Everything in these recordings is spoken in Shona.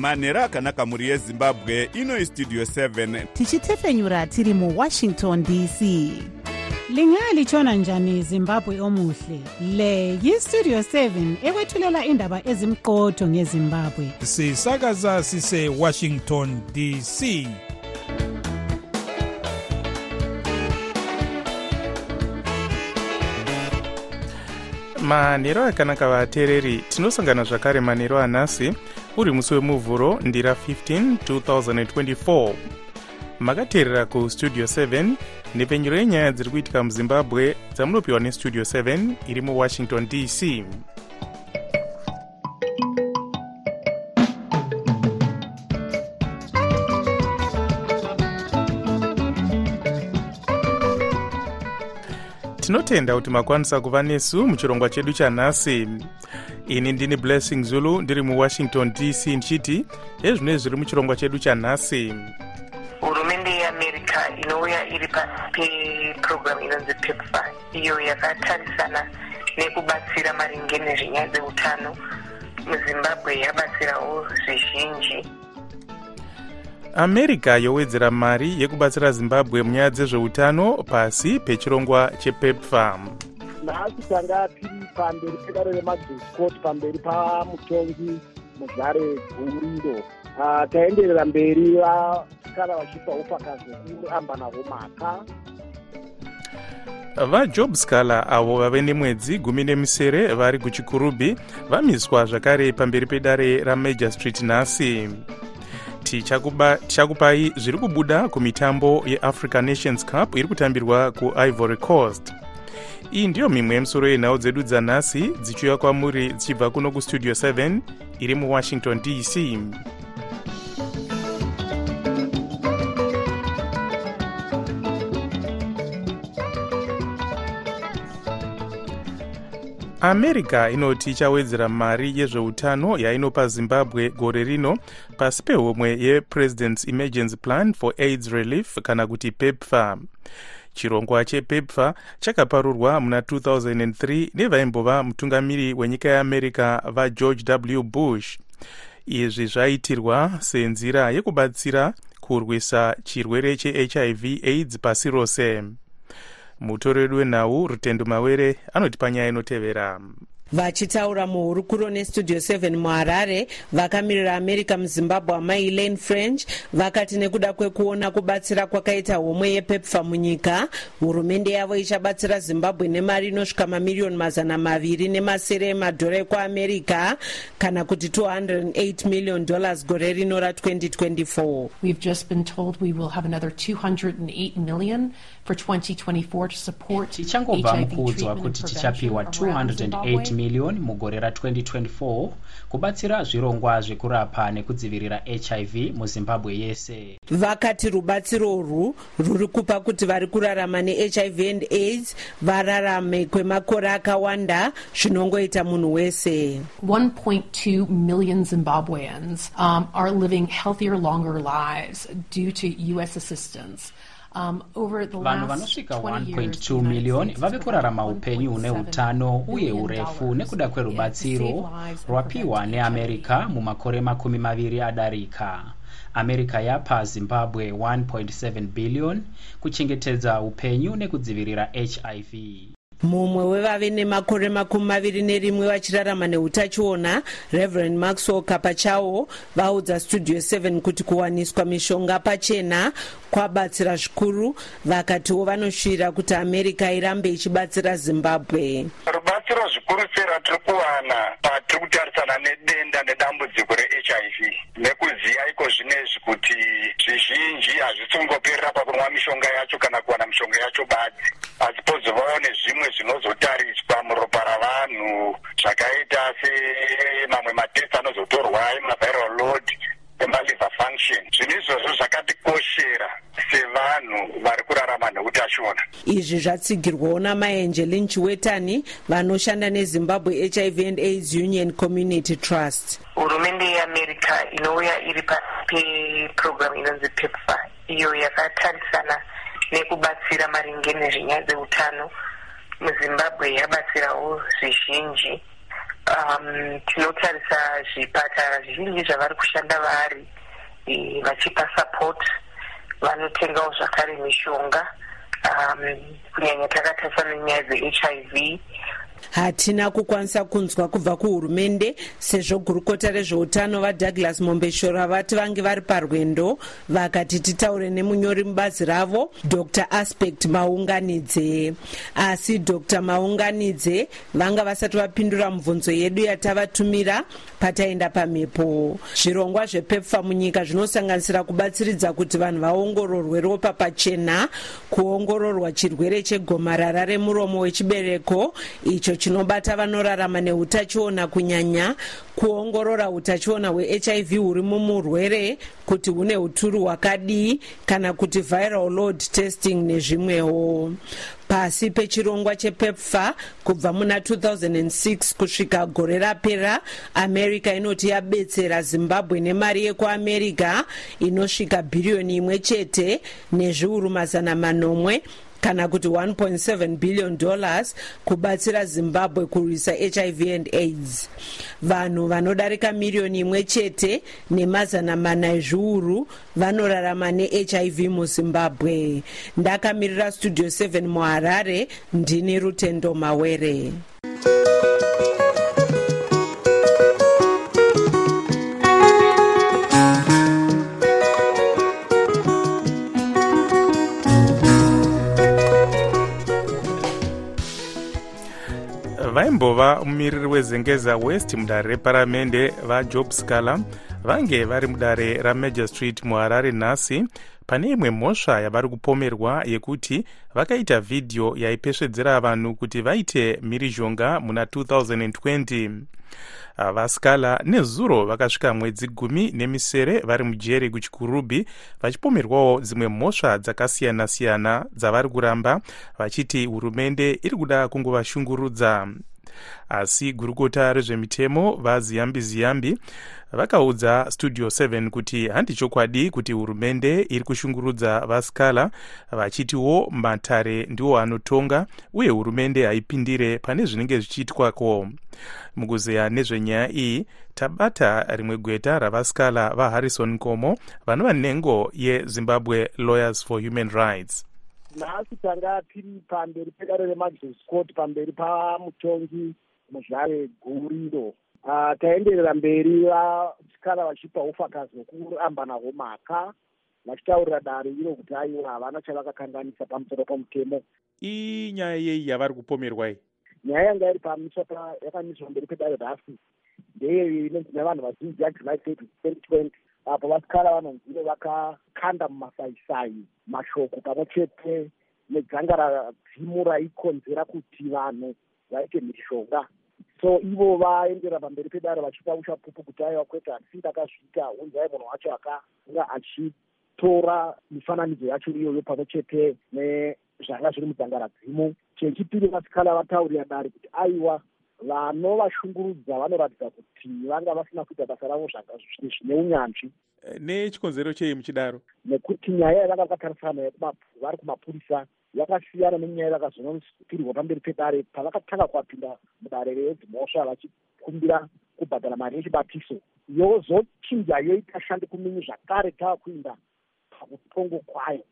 manhero akanaka mhuri yezimbabwe inoi studio 7 tichitefenyura tiri muwashington dc lingalitshona njani zimbabwe omuhle? Le yistudio 7 ekwethulela indaba ezimqotho ngezimbabwe. Sisakaza sisewashington dc manhero akanaka vateereri tinosangana zvakare manhero anhasi uri musi wemuvhuro ndira 15 2024 makateerera kustudio 7 nhepfenyuro yenyaya dziri kuitika muzimbabwe dzamunopiwa nestudio 7 iri muwashington dc tinotenda kuti makwanisa kuva nesu muchirongwa chedu chanhasi. Ini ndini blessing zulu ndiri muwashington dc ndichiti ezvino zviri muchirongwa chedu chanhasi. Hurumende yeamerica inouya iri pasi pepurogiramu inonzi pepfa iyo yakatarisana nekubatsira maringe nezvenyaya dzeutano muzimbabwe yabatsirawo zvizhinji america yowedzera mari yekubatsira zimbabwe munyaya dzezveutano pasi pechirongwa chepepfa nhasi tanga tiri pamberi pedare remagiscot pamberi pamutongi muzare gurindo Ah, taenderera mberi vakara vachipa upakazokuru amba navo mhaka vajob scaler avo vave nemwedzi gumi nemisere vari kuchikurubhi vamiswa zvakare pamberi pedare ramajor street nhasi tichakupai zviri kubuda kumitambo yeafrica nations cup iri kutambirwa kuivory coast. Iyi ndiyo mimwe yemusoro yenhau dzedu dzanhasi dzichiuya kwamuri dzichibva kuno kustudio 7 iri muwashington dc america inoti ichawedzera mari yezveutano yainopa zimbabwe gore rino pasi pehomwe yepresident's emergency plan for aids relief kana kuti pepfa chirongwa chepepfa chakaparurwa muna 2003 nevaimbova mutungamiri wenyika yeamerica vageorge w. Bush. Izvi zvaitirwa senzira yekubatsira kurwisa chirwere chehiv aids pasi rose mutori wedu wenhau rutendo mawere anotipa nyaya inotevera. Vachitaura muhurukuro nestudio 7 muharare vakamirira america muzimbabwe amaelaine french vakati nekuda kwekuona kubatsira kwakaita homwe yepepfa munyika hurumende yavo ichabatsira zimbabwe nemari inosvika mamiriyoni mazana maviri nemasere emadhora ekuamerica kana kuti 208 million dollars gore rino ra2024 We've just been told we will have another 208 million for 2024 to support tichangobva HIV mukuudzwa treatment kuti and tichapiwa prevention around 208 Zimbabwe. miliyoni mugore ra2024 kubatsira zvirongwa zvekurapa nekudzivirira hiv muzimbabwe yese vakati rubatsiro urwu rwuri kupa kuti vari kurarama nehiv and aids vararame kwemakore akawanda zvinongoita munhu wese 1.2 million Zimbabweans um, are living healthier, longer lives due to U.S. assistance. Um, vanhu vanosvika 20 years, the 1.2 United miliyoni States vave kurarama upenyu hune 1.7 utano uye urefu nekuda kwerubatsiro rwapiwa neamerica mumakore makumi maviri adarika. America yapa zimbabwe 1.7 billion kuchengetedza upenyu nekudzivirira hiv mumwe wevave nemakore makumi maviri nerimwe vachirarama neutachiona reverend maxwell kapachawo vaudza studio 7 kuti kuwaniswa mishonga pachena kwabatsira zvikuru vakatiwo vanoshuvira kuti america irambe ichibatsira zimbabwe. Rubatsiro zvikuru sei ratiri kuwana patiri kutarisana nedenda nedambudziko rehiv nekuziva iko zvinezvi kuti zvizhinji hazvisingoperera pakunwa mishonga yacho kana kuwana mishonga yacho badzi. Asi pozovawo nezvimwe zvinozotariswa muropa ravanhu. Zvakaita semamwe matest anozotorwa emaviral load emaliver function. Zvinhu izvozvo zvakatikoshera sevanhu vari kurarama neutachiona izvi zvatsigirwawo namaangelin chiwetani vanoshanda nezimbabwe hiv and aids union community trust. Hurumende yeamerica inouya iri pasi pepurogiramu inonzi pepfa iyo yakatarisana nekubatsira maringe nezvenyaya dzeutano muzimbabwe yabatsirawo zvizhinji. Um, tinotarisa zvipatara zvizhinji zvavari kushanda vari vachipa support vanotengawo zvakare mishonga. Um, kunyanya takatarisa nenyaya dze-hiv hatina kukwanisa kunzwa kubva kuhurumende sezvo gurukota rezveutano vadouglas mombeshora vati vange vari parwendo vakati titaure nemunyori mubazi ravo dr. Aspect maunganidze. Asi dr. Maunganidze vanga vasati vapindura mubvunzo yedu yatavatumira pataenda pamhepo. Zvirongwa zvepepfa munyika zvinosanganisira kubatsiridza kuti vanhu vaongororwe ropa pachena kuongororwa chirwere chegomarara remuromo wechibereko icho chinobata vanorarama neutachiona kunyanya kuongorora utachiona hwehiv huri mumurwere kuti hune uturu hwakadii kana kuti viral load testing nezvimwewo. Pasi pechirongwa chepepfa kubva muna 2006 kusvika gore rapera america inoti yabetsera zimbabwe nemari yekuamerica inosvika bhiriyoni imwe chete nezviuru mazana manomwe kana kuti 1.7 billion dollars kubatsira zimbabwe kurwisa hiv and aids. Vanhu vanodarika miriyoni imwe chete nemazana mana ezviuru vanorarama nehiv muzimbabwe. Ndakamirira studio 7 muharare ndini rutendo mawere vaimbova mumiriri wezengeza west mudare reparamende vajob scaler vange vari mudare ramajor street muharare nhasi. Pane imwe mhosva yavari kupomerwa yekuti vakaita vhidhiyo yaipesvedzera vanhu kuti vaite mhirizhonga muna 2020 vascala nezuro vakasvika mwedzi gumi nemisere vari mujeri kuchikurubhi vachipomerwawo dzimwe mhosva dzakasiyana-siyana dzavari kuramba vachiti hurumende iri kuda kungovashungurudza asi gurukota rezvemitemo vaziyambi ziyambi vakaudza studio 7 kuti handi chokwadi kuti hurumende iri kushungurudza vascala vachitiwo matare ndiwo anotonga uye hurumende haipindire pane zvinenge zvichiitwako. Mukuzeya nezvenyaya iyi tabata rimwe gweta ravascala vaharrison komo vanova nhengo yezimbabwe lawyers for human rights nhasi tanga tiri pamberi pedare remagiscot pamberi pamutongi muzvare guriro uh, taenderera mberi vasikana vachipa ufakazi hwekuramba nahwo mhaka vachitaurira dare iro kuti aiwa havana chavakakanganisa pamusoro pamutemo. Inyaya yei yavari kupomerwa iyi? Nyaya yanga iri pamiswa yakamiswa mberi pedare rasi. Inonzi nevanhu vazhinji yajuly 30 2020 apo vasikara vanonzive vakakanda mumasaisai mashoko pamwe chete nedzangara dzimu raikonzera kuti vanhu vaite mhishonga so ivo vaendera pamberi pedare vachipa ushapupu kuti aiwa kwete handisi ndakazviita unzai munhu wacho akanga achitora mifananidzo yacho iyoyo pamwe chete nezvanga zviri mudzangara dzimu. Chechipiri vasikala vataurira dare kuti aiwa vanovashungurudza vanoratidza kuti vanga vasina kuita basa ravo zvine unyanzvi. Nechikonzero chei muchidaro? Nekuti nyaya yavanga vakatarisana vari kumapurisa yakasiyana nenyaya yavakazonotirwa pamberi pedare pavakatanga kuwapinda mudare redzimhosva vachikumbira kubhadhara mari yechibatiso yozochinja yoita shandi kumini zvakare tava kuinda pakutongo kwayo.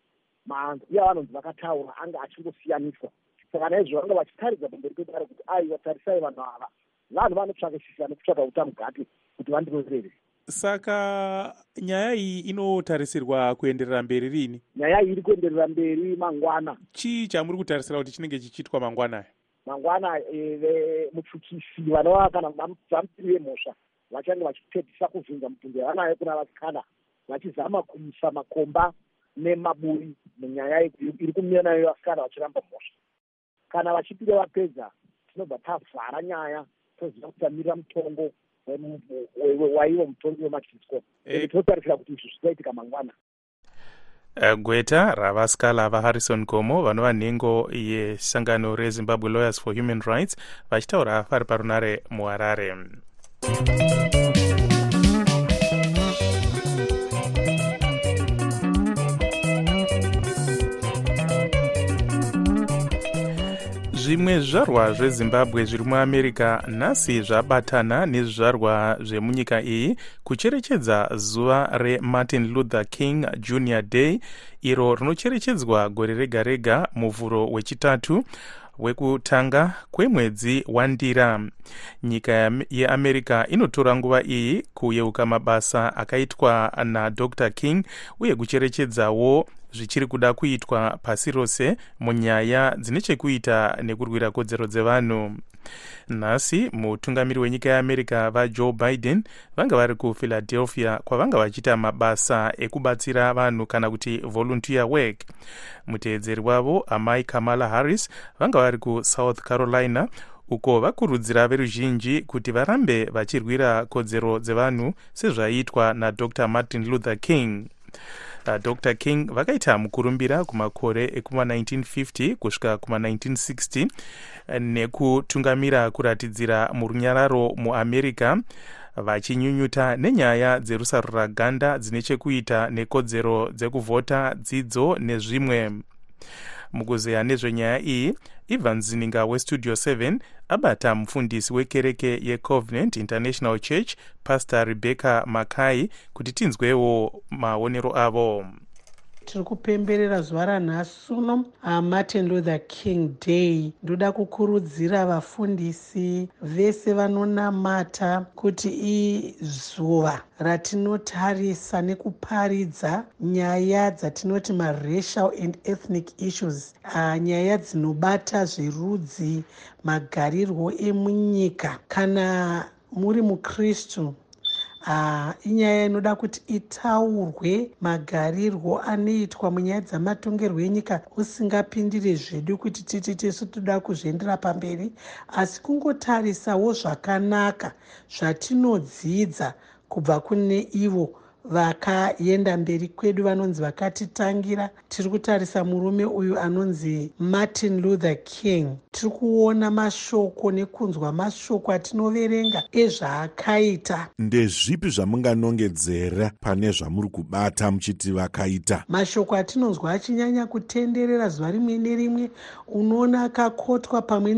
Mahanzi uye vanonzi vakataura anga achingosiyaniswa saka naizvo vanga vachitaridza pamberi pedare kuti aiwa tarisai vanhu ava. Vanhu vanotsvakisisa nekutsvaka utamugati kuti vandiroverere saka nyaya iyi inotarisirwa kuenderera mberi rini? Nyaya iyi iri kuenderera mberi mangwana. Chii chamuri kutarisira kuti chinenge chichiitwa mangwana aya? Mangwana mutsvukisi vanova kana vamutiri vemhosva vachange vachipedzisa kuvhinza mubvunzo yavanayo kuna vasikana vachizama kuisa makomba nemaburi munyaya iri kumira nayo vasikana vachiramba mhosva kana vachipira vapedza tinobva tavhara nyaya toziva kuti tamirira mutongo waivo mutongi wematisco totarisira kuti izvi zvichaitika mangwana. Gweta ravaskala vaharrison gomo vanova nhengo yesangano rezimbabwe lawyers for human rights vachitaura vari parunare muharare zvimwe zvizvarwa zvezimbabwe zviri muamerica nhasi zvabatana nezvizvarwa zvemunyika iyi kucherechedza zuva remartin luther king junior day iro rinocherechedzwa gore rega rega muvhuro wechitatu wekutanga kwemwedzi wandira. Nyika yeamerica inotora nguva iyi kuyeuka mabasa akaitwa nadr. King uye kucherechedzawo zvichiri kuda kuitwa pasi rose munyaya dzine chekuita nekurwira kodzero dzevanhu nhasi mutungamiri wenyika yeamerica vajoe biden vanga vari kuphiladelphia kwavanga vachiita mabasa ekubatsira vanhu kana kuti volunteer work. Muteedzeri wavo amai kamala harris vanga vari kusouth carolina uko vakurudzira veruzhinji kuti varambe vachirwira kodzero dzevanhu sezvaiitwa nadr. Martin luther king dr. King vakaita mukurumbira kumakore ekuma1950 kusvika kuma1960 nekutungamira kuratidzira murunyararo muamerica vachinyunyuta nenyaya dzerusaruraganda dzine chekuita nekodzero dzekuvhota dzidzo nezvimwe mukuzeya nezvenyaya iyi ivan zininga westudio 7 abata mufundisi wekereke yecovenant international church pastor rebecca makai kuti tinzwewo maonero avo tiri kupemberera zuva ranhasi uno martin luther king day. Ndoda kukurudzira vafundisi vese vanonamata kuti izuva ratinotarisa nekuparidza nyaya dzatinoti maracial and ethnic issues uh, nyaya dzinobata zverudzi magarirwo emunyika. Kana muri mukristu uh, inyaya inoda kuti itaurwe magarirwo anoitwa munyaya dzamatongerwo enyika usingapindire zvedu kuti titi tisu toda kuzviendera pamberi asi kungotarisawo zvakanaka zvatinodzidza kubva kune ivo vakaenda mberi kwedu vanonzi vakatitangira. Tiri kutarisa murume uyu anonzi martin luther king. Tiri kuona mashoko nekunzwa mashoko atinoverenga ezvaakaita. Ndezvipi zvamunganongedzera pane zvamuri kubata muchiti vakaita? Mashoko atinonzwa achinyanya kutenderera zuva rimwe nerimwe. Unoona akakotwa pamwe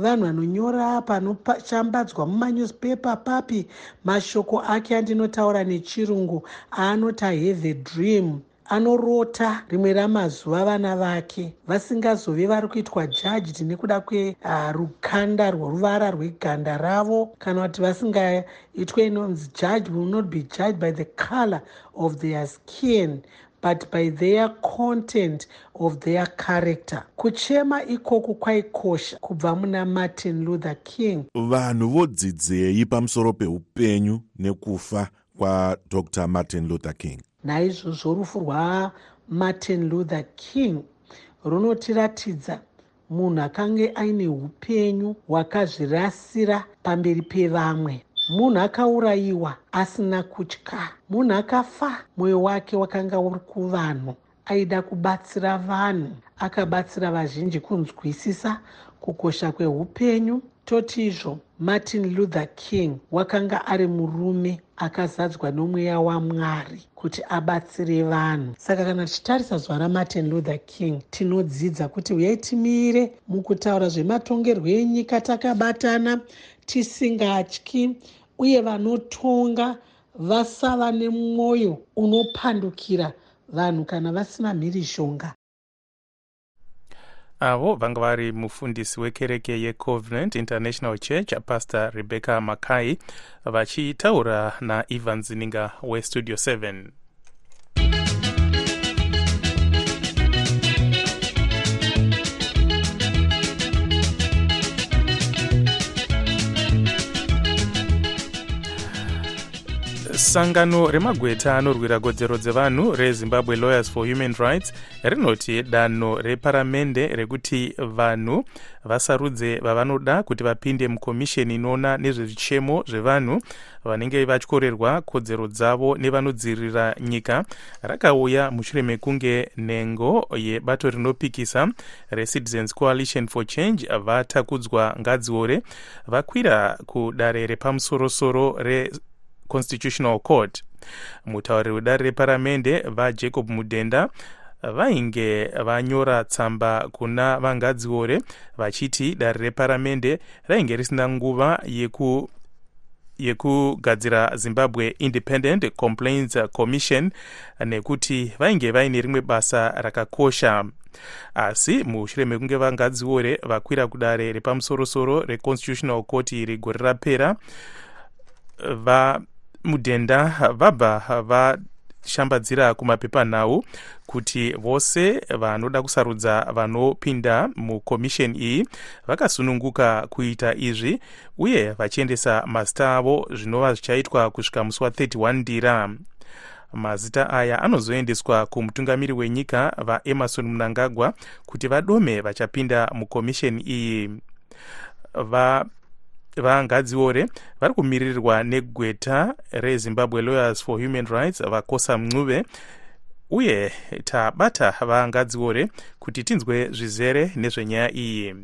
nevanhu vanonyora panoshambadzwa mumanewspaper papi. Mashoko ake andinotaura nechirungu aanoti ahave dream. Anorota rimwe ramazuva vana vake. Vasingazove vari kuitwa judged nekuda kwerukanda uh, rworuvara rweganda ravo. Kana kuti vasingaitwe inonzi judge will not be judged by the color of their skin but by their content of their character. Kuchema ikoku kwaikosha kubva muna martin luther king. Vanhu vodzidzei pamusoro peupenyu nekufa kwadr martin luther king. Naizvozvo rufu rwamartin luther king runotiratidza munhu akanga aine upenyu hwakazvirasira pamberi pevamwe munhu akaurayiwa asina kutya. Munhu akafa mwoyo wake wakanga uri kuvanhu. Aida kubatsira vanhu. Akabatsira vazhinji kunzwisisa kukosha kweupenyu toti izvo martin luther king wakanga ari murume akazadzwa nomweya wamwari kuti abatsire vanhu. Saka kana tichitarisa zuva ramartin luther king tinodzidza kuti uyai timire mukutaura zvematongerwo enyika takabatana tisingatyi uye vanotonga vasava nemwoyo unopandukira vanhu kana vasina mhirishonga avo vanga vari mufundisi wekereke yecovenant international church pastor rebecca makai vachitaura naivan zininga westudio 7 sangano remagweta anorwira kodzero dzevanhu rezimbabwe lawyers for human rights rinoti danho reparamende rekuti vanhu vasarudze vavanoda kuti vapinde mukomisheni inoona nezvezvichemo zvevanhu vanenge vatyorerwa kodzero dzavo nevanodzivirira nyika. Rakauya mushure mekunge nhengo yebato rinopikisa recitizens coalition for change vatakudzwa ngadziore. Vakwira kudare repamusorosoro re constitutional court. Mutauriri wedare reparamende vajacob mudhenda vainge vanyora tsamba kuna vangadziore vachiti dare reparamende rainge risina nguva yeku yekugadzira zimbabwe independent complaints commission nekuti vainge vaine rimwe basa rakakosha. Asi mushure mekunge vangadziore vakwira kudare repamusorosoro reconstitutional court rigore rapera vamudhenda vabva vashambadzira kumapepanhau kuti vose vanoda kusarudza vanopinda mukomisheni iyi vakasununguka kuita izvi uye vachiendesa mazita avo zvinova zvichaitwa kusvika musi wa31 ndira. Mazita aya anozoendeswa kumutungamiri wenyika vaemarson munangagwa kuti vadome vachapinda mukomisheni iyi. Va vangadziore vari kumiririrwa negweta rezimbabwe lawyers for human rights vakosa mncube uye tabata vangadziore kuti tinzwe zvizere nezvenyaya iyi.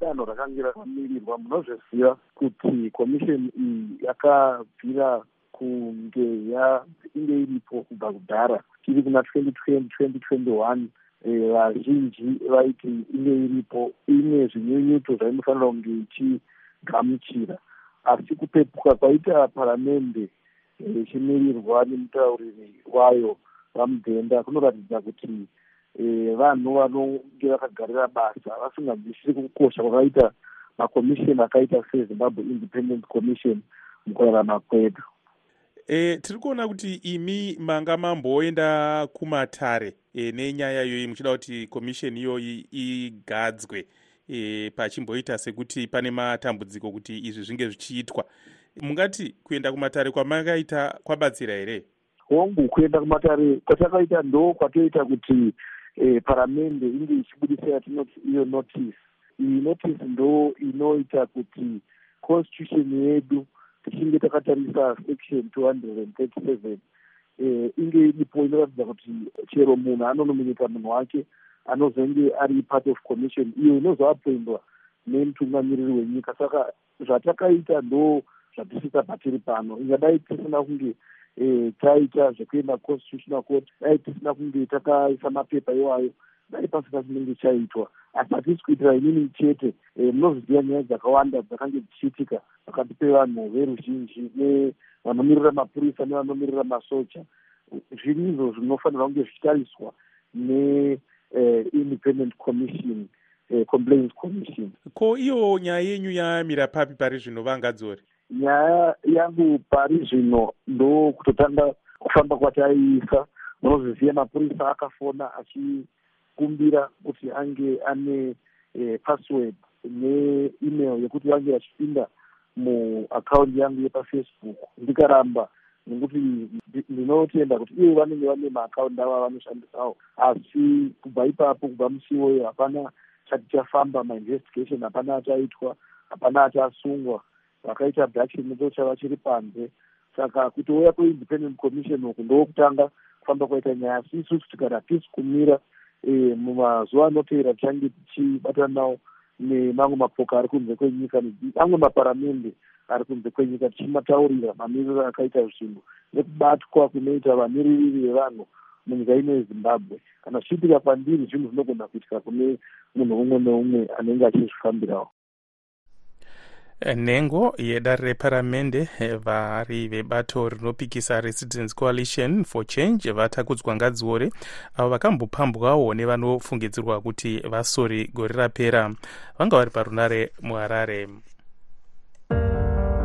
Danho rakanga rakamirirwa munozviziva kuti komisheni iyi yakabvira kunge yainge iripo kubva kudhara. Tiri kuna 2020 2021 vazhinji vaiti inge iripo ine zvinyunyuto zvainofanira kunge ichigamuchira. Asi kupepuka kwaita paramende ichimirirwa nemutauriri wayo vamudhenda kunoratidza kuti vanhu vanonge vakagarira basa vasinganzwisiri kukosha kwakaita makomisheni akaita sezimbabwe independent commission mukurarama kwedu e, tiri kuona kuti imi manga mamboenda kumatare e, nenyaya iyoyi muchida kuti komisheni iyoyi igadzwe e, pachimboita sekuti pane matambudziko kuti izvi zvinge zvichiitwa. Mungati kuenda kumatare kwamakaita kwabatsira here hongu kuenda kumatare kwatakaita ndo kwatoita kuti e, paramende inge ichibudisa yatinoti iyo notice. Iyi notice ndo inoita kuti constitution yedu tichinge takatarisa section 237 eh, inge iripo inoratidza kuti chero munhu anonominyika munhu wake anozenge ari part of commission. Iyo inozoapendwa nemutungamiriri wenyika. Saka zvatakaita ndo zvatisisa patiri pano. Ingadai tisina kunge eh, taita zvekuenda constitutional court dai tisina kunge takaisa mapepa iwayo dai pasina chinenge chaitwa asi hatisi kuitira inini chete munozviziva nyaya dzakawanda dzakange dzichiitika pakati pevanhu veruzhinji nevanomirira mapurisa nevanomirira masoja zviri izvo zvinofanirwa kunge zvichitariswa neindependent commission complaints commission. Ko iyo nyaya yenyu yamira papi pari zvino vangadzori nyaya yangu pari zvino ndo kutotanga kufamba kwataiisa. Munozviziva mapurisa akafona achi kumbira kuti ange ane eh, password neemail yekuti vange vachipinda muakaundi yangu yepafacebook. Ndikaramba nekuti ndinotenda kuti ivo vanenge vane maakaundi avo avanoshandisawo asi kubva ipapo kubva musi iwoyo hapana chati chafamba mainvestigation hapana achaitwa hapana achasungwa. Vakaita abduction ndo chava chiri panze. Saka kutouya kweindependent commission uku ndokutanga kufamba kwaita nyaya asi isusu tikati hatisi kumira mumazuva anoteera tichange tichibatana nawo nemamwe mapoka ari kunze kwenyika amwe maparamende ari kunze kwenyika tichimataurira mamiriro akaita zvinhu nekubatwa kunoita vamiririri vevanhu munyika ino yezimbabwe. Kana zvichiitika kwandiri zvinhu zvinogona kuitika kune munhu umwe neumwe anenge achizvifambirawo nhengo yedare reparamende vari vebato rinopikisa recitizens coalition for change vatakudzwa ngadziore avo vakambopambwawo nevanofungidzirwa kuti vasori gore rapera. Vanga vari parunare muharare.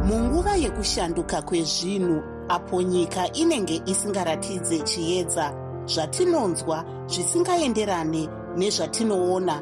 Munguva yekushanduka kwezvinhu apo nyika inenge isingaratidze chiedza zvatinonzwa zvisingaenderane nezvatinoona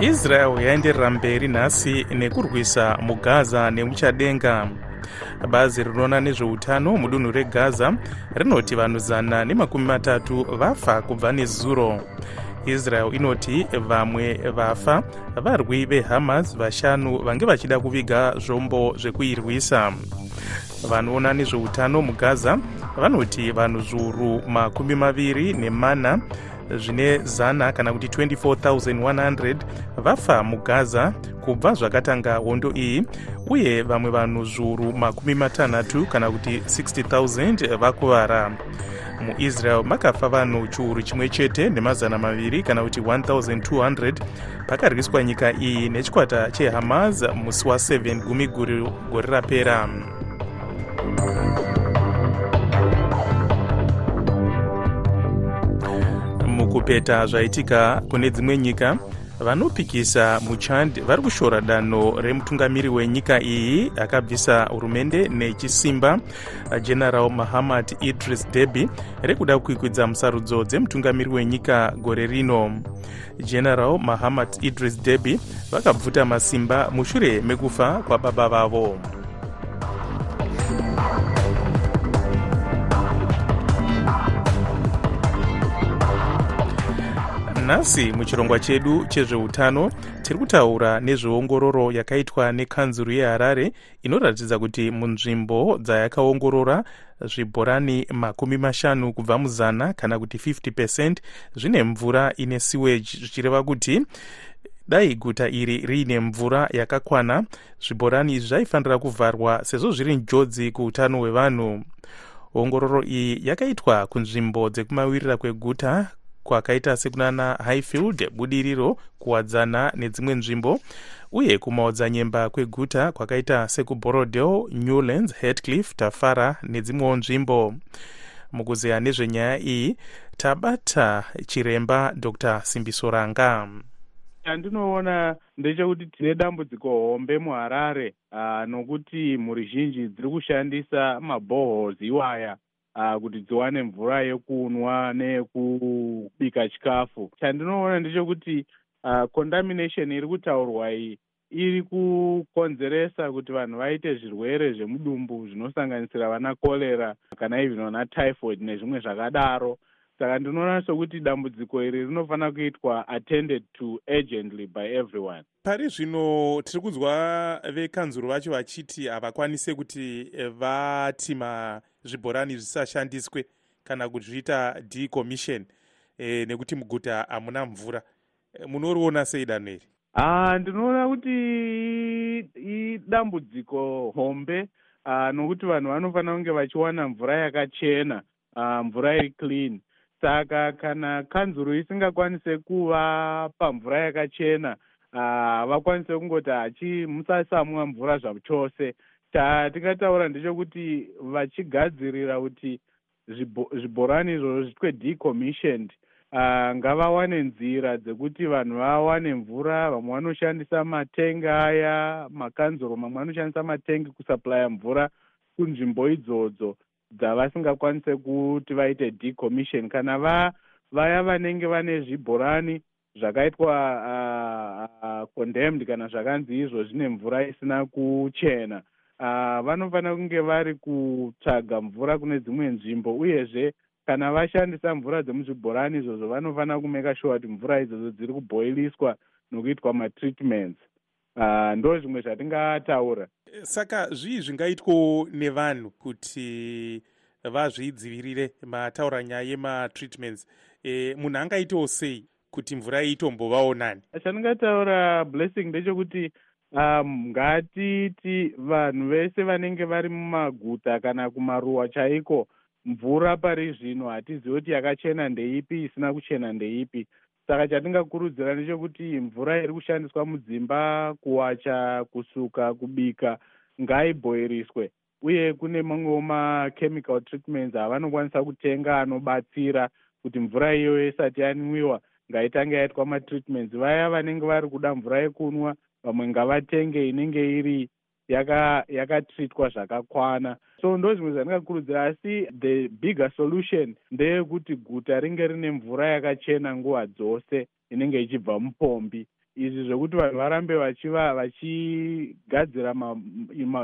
israel yaenderera mberi nhasi nekurwisa mugaza nemuchadenga. Bazi rinoona nezveutano mudunhu regaza rinoti vanhu zana nemakumi matatu vafa kubva nezuro israel inoti vamwe vafa varwi vehamas vashanu vange vachida kuviga zvombo zvekuirwisa. Vanoona nezveutano mugaza vanoti vanhu zviuru makumi maviri nemana zvine zana kana kuti 24100 vafa mugaza kubva zvakatanga hondo iyi uye vamwe vanhu zviuru makumi matanhatu kana kuti 60000 vakuvara muisrael makafa vanhu chiuru chimwe chete nemazana maviri kana kuti 1200 pakarwiswa nyika iyi nechikwata chehamas musi wa7 gumi gore rapera. Mukupeta zvaitika kune dzimwe nyika vanopikisa muchand vari kushora danho remutungamiri wenyika iyi akabvisa hurumende nechisimba general mahamad idris debi rekuda kuikwidza musarudzo dzemutungamiri wenyika gore rino. General mahamad idris debi vakabvuta masimba mushure mekufa kwababa vavo nhasi muchirongwa chedu chezveutano tiri kutaura nezveongororo yakaitwa nekanzuru yeharare inoratidza kuti munzvimbo dzayakaongorora zvibhorani makumi mashanu kubva muzana kana kuti 50 pecent zvine mvura ine siwage zvichireva kuti dai guta iri riine mvura yakakwana. Zvibhorani izvi zvaifanira kuvharwa sezvo zviri njodzi kuutano hwevanhu. Ongororo iyi yakaitwa kunzvimbo dzekumawirira kweguta kwakaita sekunana highfield budiriro kuwadzana nedzimwe nzvimbo uye kumaodzanyemba kweguta kwakaita sekuborodale newlands headcliff tafara nedzimwewo nzvimbo. Mukuzeya nezvenyaya iyi tabata chiremba dr. Simbisoranga. Chandinoona ndechekuti tine dambudziko hombe muharare uh, nokuti mhuri zhinji dziri kushandisa maboholes iwaya uh, kuti dziwane mvura yekunwa neyekubika chikafu. Chandinoona ndechekuti uh, contamination iri kutaurwa iyi iri kukonzeresa kuti vanhu vaite zvirwere zvemudumbu zvinosanganisira vana korera kana even vana typhoid nezvimwe zvakadaro saka ndinoona sokuti dambudziko iri rinofanira kuitwa attended to urgently by everyone. Pari zvino tiri kunzwa vekanzuro vacho vachiti havakwanise kuti vatima zvibhorani zvisashandiswe kana kuti zviita decommission e, nekuti muguta hamuna mvura. E, munoriona sei danho iri ha ndinoona kuti idambudziko hombe uh, nokuti vanhu vanofanira kunge vachiwana mvura yakachena uh, mvura iri clean saka kana kanzuro isingakwanise kuvapa mvura yakachena uh, kungoti hachi musasamwa mvura zvachose. Chatingataura ndechekuti vachigadzirira kuti zvibhorani izvozvo zvitwe decommissioned uh, ngavawane nzira dzekuti vanhu vawane mvura vamwe vanoshandisa matengi aya makanzuro mamwe anoshandisa matengi kusuplya mvura kunzvimbo idzodzo dzavasingakwanise kuti vaite decommission. Kana va vaya vanenge vane zvibhorani zvakaitwa uh, uh, condemned kana zvakanzi izvo zvine mvura isina kuchena uh, vanofanira kunge vari kutsvaga mvura kune dzimwe nzvimbo. Uyezve kana vashandisa mvura dzemuzvibhorani izvozvo vanofanira kumeka sure kuti mvura idzodzo dziri kuboiliswa nokuitwa matreatments uh, ndo zvimwe zvatingataura. Saka zvii zvingaitwawo nevanhu kuti vazvidzivirire mataura nyaya yematreatments? E, munhu angaitawo sei kuti mvura itombovawo nani? Chandingataura blessing ndechekuti um, ngatiti vanhu vese vanenge vari mumaguta kana kumaruwa chaiko mvura pari zvino hatizivi kuti yakachena ndeipi isina kuchena ndeipi saka chatingakurudzira ndechekuti mvura iri kushandiswa mudzimba kuwacha kusuka kubika ngaibhoiriswe. Uye kune mamwewo machemical treatments avanokwanisa kutenga anobatsira kuti mvura iyoyo isati yanwiwa. Ngaitange yaitwa matreatments. Vaya vanenge vari kuda mvura yekunwa vamwe ngavatenge inenge iri yakatreatwa yaka zvakakwana. So ndo zvimwe zvandingakurudzira asi the bigger solution ndeyekuti guta ringe rine mvura yakachena nguva dzose inenge ichibva mupombi. Izvi zvekuti vanhu varambe vachiva vachigadzira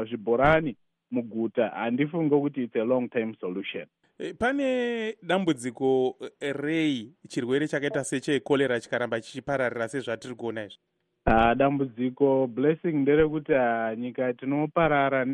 zvibhorani muguta handifunge kuti its a long time solution. E, pane dambudziko rei chirwere chakaita sechekorera chikaramba chichipararira sezvatiri kuona izvi uh, dambudziko blessing nderekuti uh, nyika tinoparara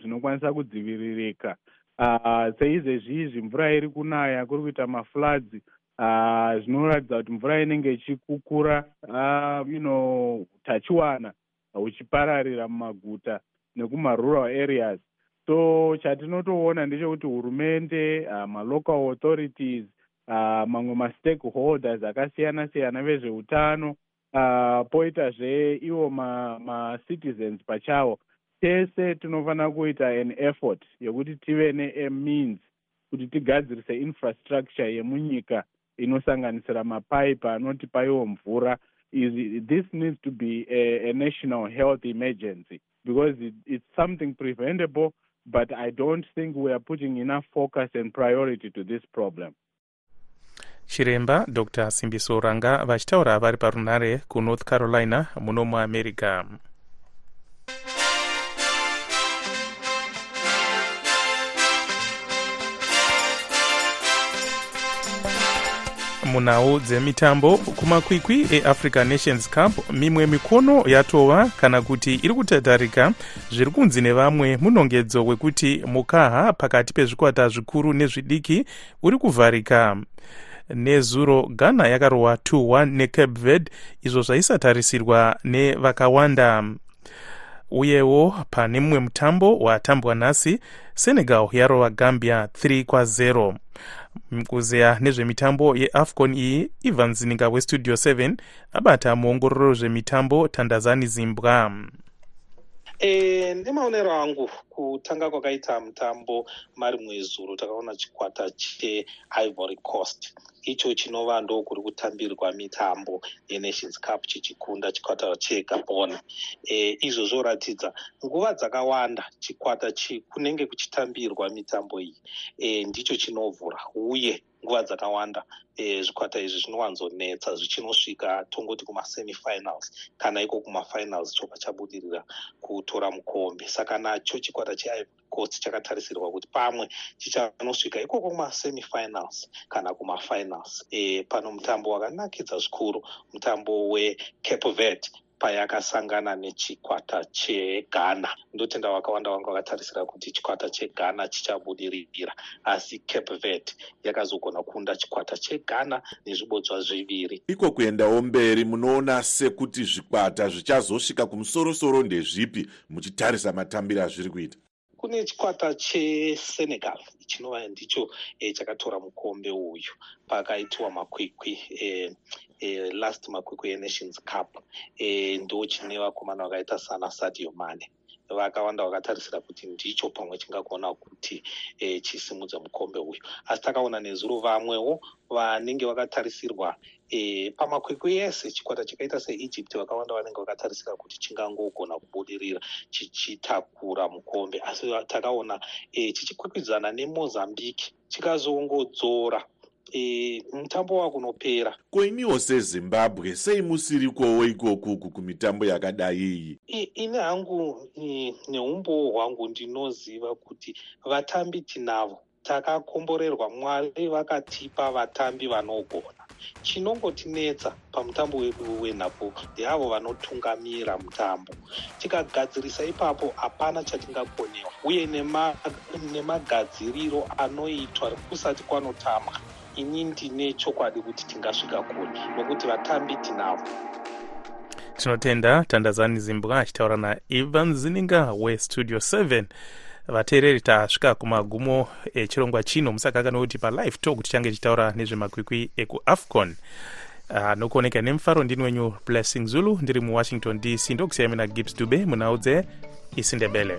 zvinokwanisa kudziviririka. Uh, seizvezvizvi mvura iri kunaya kuri kuita mafloods uh, zvinoratidza kuti mvura inenge ichikukura uh, you know utachiwana huchipararira mumaguta nekumarural areas. So chatinotoona ndechekuti hurumende uh, malocal authorities uh, mamwe mastakeholders akasiyana siyana vezveutano uh, poitazve ivo macitizens ma pachavo tese tinofanira kuita an effort yekuti tive nemeans kuti tigadzirise infrastructure yemunyika inosanganisira mapaipi anotipa iwo mvura. This needs to be a, a national health emergency because it, it's something preventable but i don't think we are putting enough focus and priority to this problem chiremba dr. Simbiso ranga vachitaura vari parunare kunorth carolina muno muamerica. Munhau dzemitambo kumakwikwi eafrica nations cup mimwe mikono yatova kana kuti iri kutatarika zviri kunzi nevamwe munongedzo wekuti mukaha pakati pezvikwata zvikuru nezvidiki uri kuvharika nezuro. Ghana yakarohwa 21 necape verde izvo zvaisatarisirwa nevakawanda. Uyewo pane mumwe mutambo watambwa nhasi senegal yarova gambia 3 kwa0 kuzeya nezvemitambo yeafcon iyi ivan zininga westudio 7 abata muongororo zvemitambo tandazani zimbwa e, nemaonero angu kutanga kwakaita mutambo mari mwezuro takaona chikwata cheivory coast. Icho chinova ndo kuri kutambirwa mitambo yenations cup chichikunda chikwata chegabon. E, izvo zvoratidza nguva dzakawanda chikwata kunenge kuchitambirwa mitambo iyi. E, ndicho chinovhura uye nguva dzakawanda e, zvikwata izvi zvinowanzonetsa zvichinosvika tongoti kumasemifinals kana iko kumafinals choka chabudirira kutora mukombe. Saka nacho chikwata cheicost chakatarisirwa kuti pamwe chichanosvika ikoko kumasemifinals kana kumafinals e, pano mutambo wakanakidza zvikuru mutambo wecape verde payakasangana nechikwata cheghana. Ndotenda vakawanda vanga vakatarisira kuti chikwata cheghana chichabudirira asi cape verde yakazogona kunda chikwata cheghana nezvibodzwa zviviri. Iko kuendawo mberi munoona sekuti zvikwata zvichazosvika kumusorosoro ndezvipi muchitarisa matambiro azviri kuita kune chikwata chesenegal chinova ndicho e, chakatora mukombe uyu pakaitiwa makwikwi e, e, last makwikwi enations cup. E, ndo chine vakomana vakaita sana sadio mane. Vakawanda vakatarisira kuti ndicho pamwe chingagona kuti e, chisimudze mukombe uyu. Asi takaona nezuro vamwewo vanenge vakatarisirwa e, pamakwikwi ese chikwata chakaita seegypt vakawanda vanenge vakatarisira kuti chingangogona kubudirira chichitakura mukombe. Asi takaona e, chichikwikwidzana nemozambique chikazongodzora. E, mutambo wakunopera. Koimiwo sezimbabwe sei musirikowo ikokuku kumitambo yakadai iyi? Ine hangu neumbowo hwangu ndinoziva kuti vatambi tinavo takakomborerwa. Mwari vakatipa vatambi vanogona chinongotinetsa pamutambo wedu wenhapo ndeavo vanotungamira mutambo. Tikagadzirisa ipapo hapana chatingakonewa uye nemagadziriro nema anoitwa kusati kwanotambwa ini ndine chokwadi kuti tingasvika kure nokuti vatambi tinavo. Tinotenda tandazani zimbwa achitaura naivan zininga westudio 7 vateereri tasvika kumagumo echirongwa chino. Musakakana kuti palive talk tichange tichitaura nezvemakwikwi ekuafcon anokuoneka uh, nemufaro ndini wenyu blessing zulu ndiri muwashington dc ndokusiyami nagibbs dube munhau dzeisindebele